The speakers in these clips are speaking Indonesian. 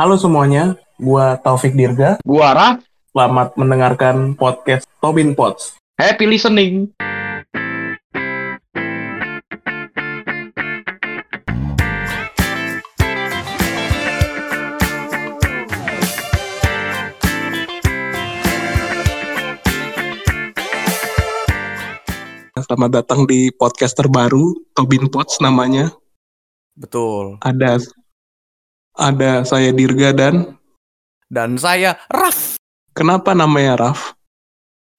Halo semuanya, gua Taufik Dirga. Gua Raf, Selamat mendengarkan podcast Tobin Pots. happy listening. Selamat datang di podcast terbaru Tobin Pots namanya. Betul. Ada ada saya Dirga dan Dan saya Raf. kenapa namanya Raf?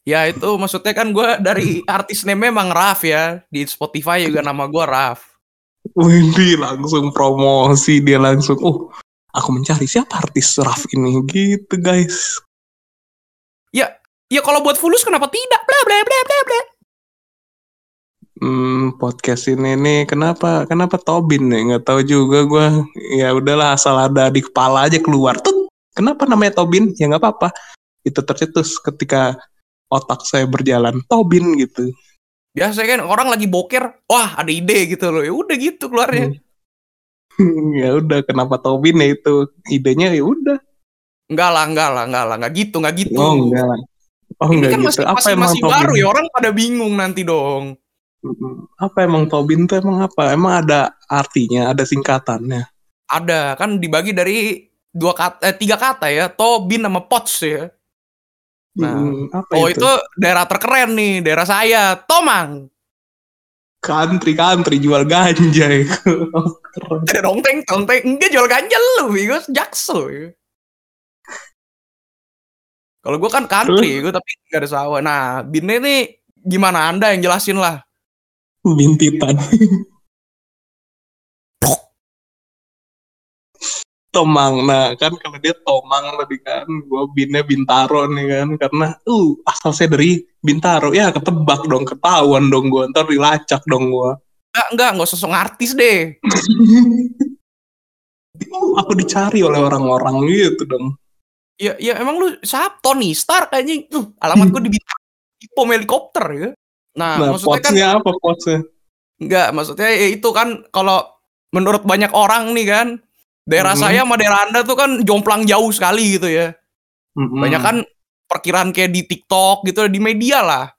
Ya itu maksudnya kan gue dari artis name memang Raf ya. Di Spotify juga nama gue Raf. Wih, langsung promosi dia langsung. Oh, aku mencari siapa artis Raf ini gitu guys. Ya kalau buat fulus kenapa tidak? Bla bla bla bla bla. Hmm, podcast ini nih kenapa kenapa Tobin nih? Nggak tahu juga gua. Ya udahlah asal ada di kepala aja keluar. Tuh kenapa namanya Tobin? Ya nggak apa-apa. Itu tercetus ketika otak saya berjalan. Tobin gitu. Biasanya kan orang lagi boker, wah ada ide gitu loh. Ya udah gitu keluarnya. ya udah kenapa Tobin ya itu? Idenya ya udah. Enggak lah, enggak lah, enggak lah, enggak gitu, enggak gitu. oh enggak oh Ini enggak kan gitu. masih, apa masih, masih baru ya orang pada bingung nanti dong. Apa emang Tobin tuh emang apa emang ada artinya ada singkatannya Ada kan dibagi dari dua kata, eh, tiga kata ya, Tobin sama Pots ya. Nah, Hmm, apa Oh itu itu daerah terkeren nih, daerah saya, Tomang. country country jual ganja ya. Keren. Ada dongteng, dongteng. Enggak jual ganja lu, gue jaksel. ya. Kalau gue kan country, gue tapi gak ada sawah. Nah, Binnya nih gimana anda yang jelasin lah. Bintitan. Tomang, nah kan kalau dia Tomang tadi kan, gua binnya Bintaro nih kan, karena uh asal saya dari Bintaro, ya ketebak dong, ketahuan dong gua, ntar dilacak dong gua. Enggak, enggak, enggak usah sok artis deh. Uh, aku dicari oleh orang-orang gitu dong. Ya, ya emang lu siapa? Tony Stark kayaknya. Tuh, alamat gue di bintang. Pom helikopter ya. Nah, Nah, maksudnya kan apa enggak, maksudnya ya itu kan kalau menurut banyak orang nih kan, daerah Mhm. saya sama daerah Anda tuh kan jomplang jauh sekali gitu ya. Mm-mm. banyak kan perkiraan kayak di TikTok gitu di media lah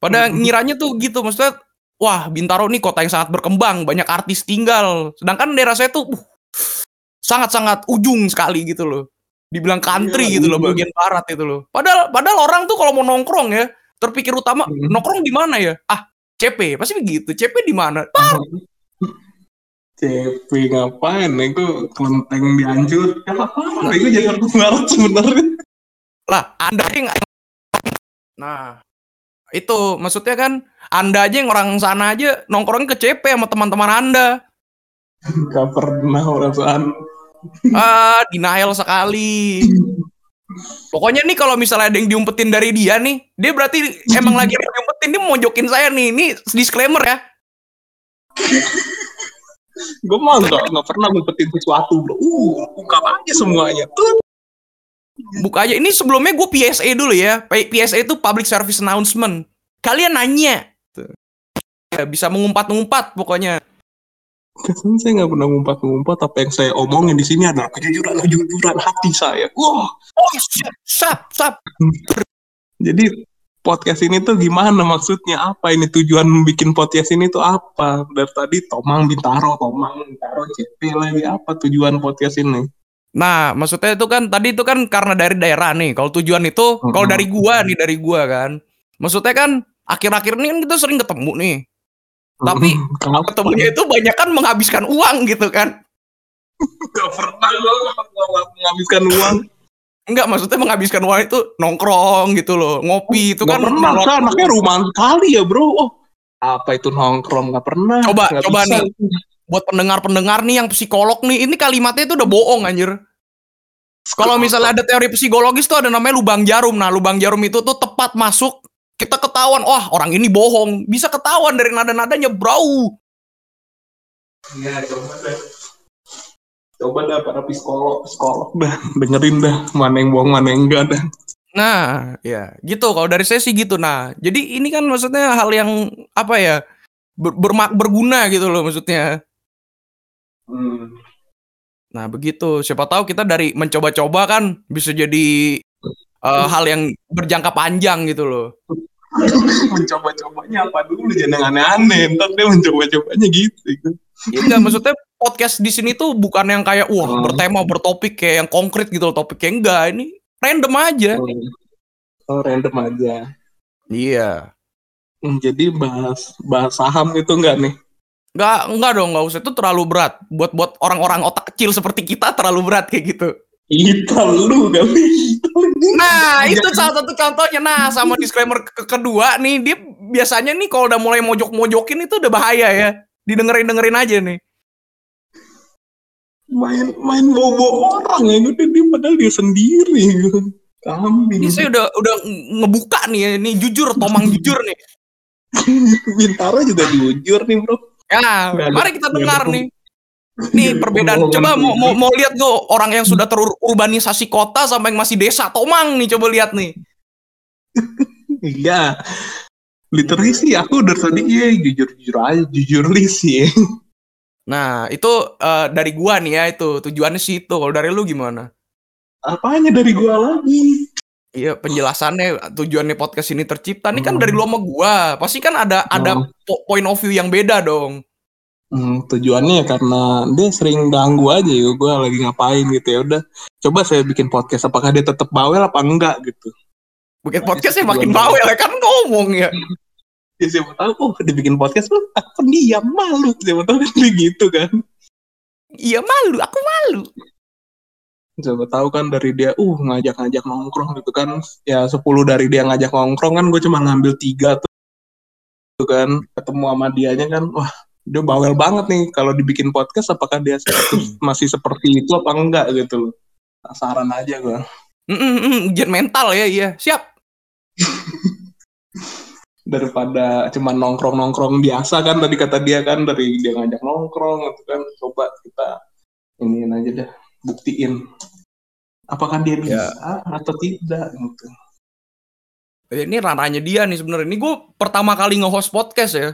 pada Mm-mm. ngiranya tuh gitu maksudnya wah Bintaro nih kota yang sangat berkembang banyak artis tinggal sedangkan daerah saya tuh uh, sangat-sangat ujung sekali gitu loh dibilang country Iya, gitu loh bagian barat itu loh padahal padahal orang tuh kalau mau nongkrong ya terpikir utama Mm. nongkrong di mana ya ah CP pasti begitu CP di mana CP ngapain? Itu kelenteng dihancur. Ya apa? Itu Jakarta Barat sebenarnya. lah anda yang nah itu maksudnya kan anda aja yang orang sana aja nongkrong ke CP sama teman-teman anda Gak pernah perasaan. ah denial sekali pokoknya nih kalau misalnya ada yang diumpetin dari dia nih dia berarti emang lagi diumpetin dia mau mojokin saya nih. Ini disclaimer ya. Gue mah gak, gak pernah ngumpetin sesuatu bro. Uh, ungkap aja semuanya. Buka aja. Ini sebelumnya gue PSA dulu ya. PSA itu public service announcement. Kalian nanya. Ya, bisa mengumpat-ngumpat pokoknya Kesan saya gak pernah ngumpat-ngumpat. Apa yang saya omongin di sini adalah kejujuran-kejujuran hati saya. Wah, oh sap sap sap jadi podcast ini tuh gimana maksudnya? Apa ini tujuan bikin podcast ini tuh apa? Dari tadi Tomang Bintaro, Tomang Bintaro, CP lagi. Apa tujuan podcast ini? Nah, maksudnya itu kan tadi itu kan karena dari daerah nih. Kalau tujuan itu, kalau dari gua nih dari gua kan. Maksudnya kan akhir-akhir ini kan kita sering ketemu nih. Tapi kenapa? Ketemunya itu banyak kan menghabiskan uang gitu kan. Gak pernah gue menghabiskan uang. Enggak, maksudnya menghabiskan uang itu nongkrong gitu loh, ngopi itu Gak kan pernah, saya anaknya rumahan sekali ya bro. Oh, apa itu nongkrong? Gak pernah. Coba, Nggak coba bisa. nih. buat pendengar-pendengar nih yang psikolog nih, ini kalimatnya itu udah bohong anjir. Kalau misalnya ada teori psikologis tuh ada namanya lubang jarum. Nah, lubang jarum itu tuh tepat masuk kita ketahuan, wah orang ini bohong. Bisa ketahuan dari nada-nadanya, bro. Iya, coba deh. Coba dah para psikolog, psikolog dah dengerin dah mana yang bohong mana yang enggak dah. Nah, ya gitu. Kalau dari saya sih gitu. Nah, jadi ini kan maksudnya hal yang apa ya ber- berguna gitu loh maksudnya. Hmm. Nah, begitu. Siapa tahu kita dari mencoba-coba kan bisa jadi uh, hal yang berjangka panjang gitu loh. mencoba-cobanya apa dulu jangan aneh-aneh ntar dia mencoba-cobanya gitu Iya enggak maksudnya podcast di sini tuh bukan yang kayak wah oh. bertema bertopik kayak yang konkret gitu loh topiknya enggak ini random aja. Oh, oh random aja. Iya. Hmm, jadi bahas bahas saham itu enggak nih? Enggak, enggak dong, enggak usah. Itu terlalu berat. Buat buat orang-orang otak kecil seperti kita terlalu berat kayak gitu. Kita lu kali. Nah, itu salah satu contohnya. Nah, sama disclaimer ke kedua nih, dia biasanya nih kalau udah mulai mojok-mojokin itu udah bahaya ya. Didengerin-dengerin aja nih. Main main bobo orang ya, udah dia padahal dia sendiri. Kambing. Ini saya udah udah ngebuka nih ya, ini jujur, tomang jujur nih. Bintaro juga jujur nih, Bro. Ya, mari kita dengar nih. Nih perbedaan. Coba mau mau, mau lihat tuh orang yang sudah terurbanisasi kota sampai yang masih desa Tomang nih coba lihat nih. Iya. Literally sih aku udah tadi ya jujur jujur aja jujur sih. Nah itu uh, dari gua nih ya itu tujuannya sih itu. Kalau dari lu gimana? Apanya dari gua lagi? Iya penjelasannya tujuannya podcast ini tercipta ini kan dari lu sama gua pasti kan ada oh. ada point of view yang beda dong. Hmm, tujuannya ya karena dia sering ganggu aja ya gue lagi ngapain gitu ya udah. Coba saya bikin podcast apakah dia tetap bawel apa enggak gitu. Bikin podcast ya makin bawel ya kan ngomong ya. Ya siapa tahu oh dibikin podcast lu aku pendiam malu. Siapa tahu kan gitu kan. Iya malu aku malu. Coba tahu kan dari dia uh ngajak-ngajak nongkrong gitu kan. Ya 10 dari dia ngajak nongkrong kan gue cuma ngambil tiga tuh. Kan ketemu sama dianya kan wah dia bawel banget nih kalau dibikin podcast apakah dia masih seperti itu apa enggak gitu loh. Saran aja gue mm -mm, ujian mental ya iya. Siap. Daripada cuma nongkrong nongkrong biasa kan tadi kata dia kan dari dia ngajak nongkrong itu kan coba kita ini aja deh buktiin. Apakah dia ya. bisa ya. atau tidak gitu. Ini ranahnya dia nih sebenarnya. Ini gue pertama kali nge-host podcast ya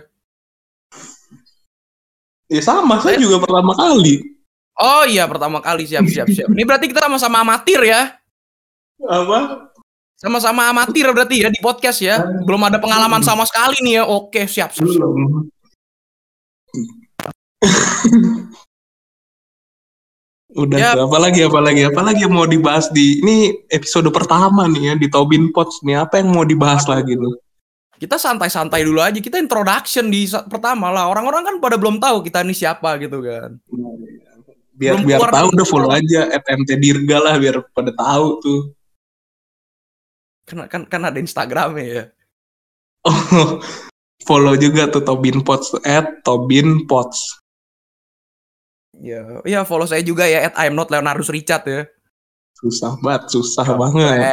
Ya sama, saya juga pertama kali. Oh iya, pertama kali siap siap siap. Ini berarti kita sama-sama amatir ya? Apa? Sama-sama amatir berarti ya di podcast ya. Belum ada pengalaman sama sekali nih ya. Oke, siap siap. siap. Udah, ya. apa lagi, apa lagi, apa lagi yang mau dibahas di ini episode pertama nih ya di Tobin Pots nih. Apa yang mau dibahas lagi nih? Kita santai-santai dulu aja kita introduction di pertama lah. Orang-orang kan pada belum tahu kita ini siapa gitu kan. Biar belum biar tahu udah follow aja FMT Dirga lah biar pada tahu tuh. Kan kan, kan ada Instagramnya ya. Oh follow juga tuh Tobin Pots at Tobin Pots ya ya follow saya juga ya at I'm not Leonardus Richard ya susah banget susah oh, banget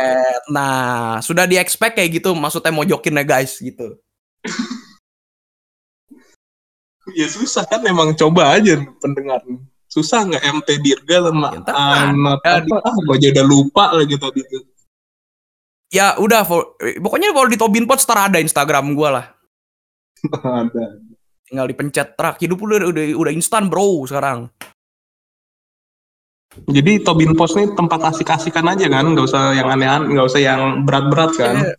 nah sudah di expect kayak gitu maksudnya mau jokin ya guys gitu. Ya susah kan emang coba aja pendengar. Susah nggak MT Dirga sama ya, anak ya, apa? ah gue udah lupa lagi tadi tuh. Ya udah pokoknya kalau di Tobin Pot star ada Instagram gue lah. Ada. Tinggal dipencet terak hidup udah udah udah instan bro sekarang jadi Tobin Post nih tempat asik-asikan aja kan, nggak usah yang aneh-aneh, nggak usah yang berat-berat kan. Iya,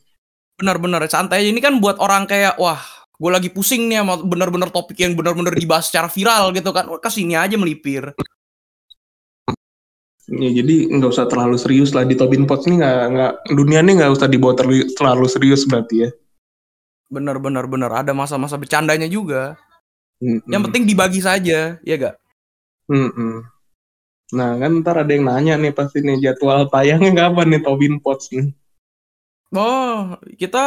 bener-bener santai. Ini kan buat orang kayak wah, gue lagi pusing nih sama bener-bener topik yang bener-bener dibahas secara viral gitu kan. Ke sini aja melipir. Ya, jadi nggak usah terlalu serius lah di Tobin Pots nih nggak nggak dunia nih nggak usah dibawa terlalu serius berarti ya. Bener bener bener ada masa-masa bercandanya juga. Mm -mm. Yang penting dibagi saja, ya gak? Mm -mm. Nah kan ntar ada yang nanya nih pasti nih jadwal tayangnya kapan nih Tobin Pots nih. Oh, kita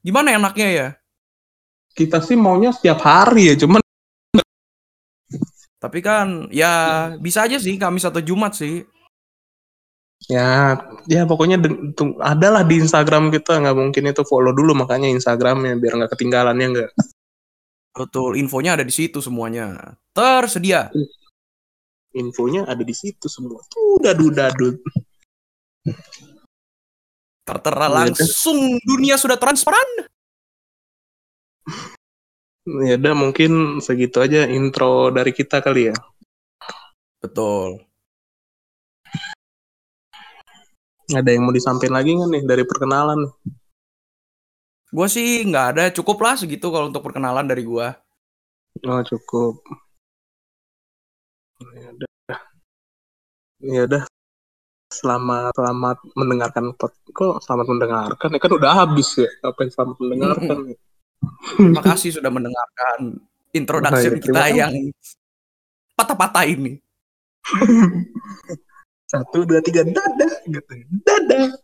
gimana enaknya ya? Kita sih maunya setiap hari ya, cuman tapi kan ya bisa aja sih Kamis atau Jumat sih. Ya, ya pokoknya adalah di Instagram kita nggak mungkin itu follow dulu makanya Instagramnya biar nggak ketinggalan ya nggak. Betul, infonya ada di situ semuanya. Tersedia infonya ada di situ semua. Tuh dadu dadu. Tertera iya, langsung dunia sudah transparan. Ya udah mungkin segitu aja intro dari kita kali ya. Betul. Ada yang mau disampaikan lagi nggak nih dari perkenalan? Gue sih nggak ada, cukup lah segitu kalau untuk perkenalan dari gue. Oh cukup. Ya udah. Ya udah. Selamat selamat mendengarkan pod- kok selamat mendengarkan ya kan udah habis ya apa yang selamat mendengarkan ya? Terima kasih sudah mendengarkan introduction Oh, iya, kita yang patah-patah ini. satu dua tiga dadah gitu dadah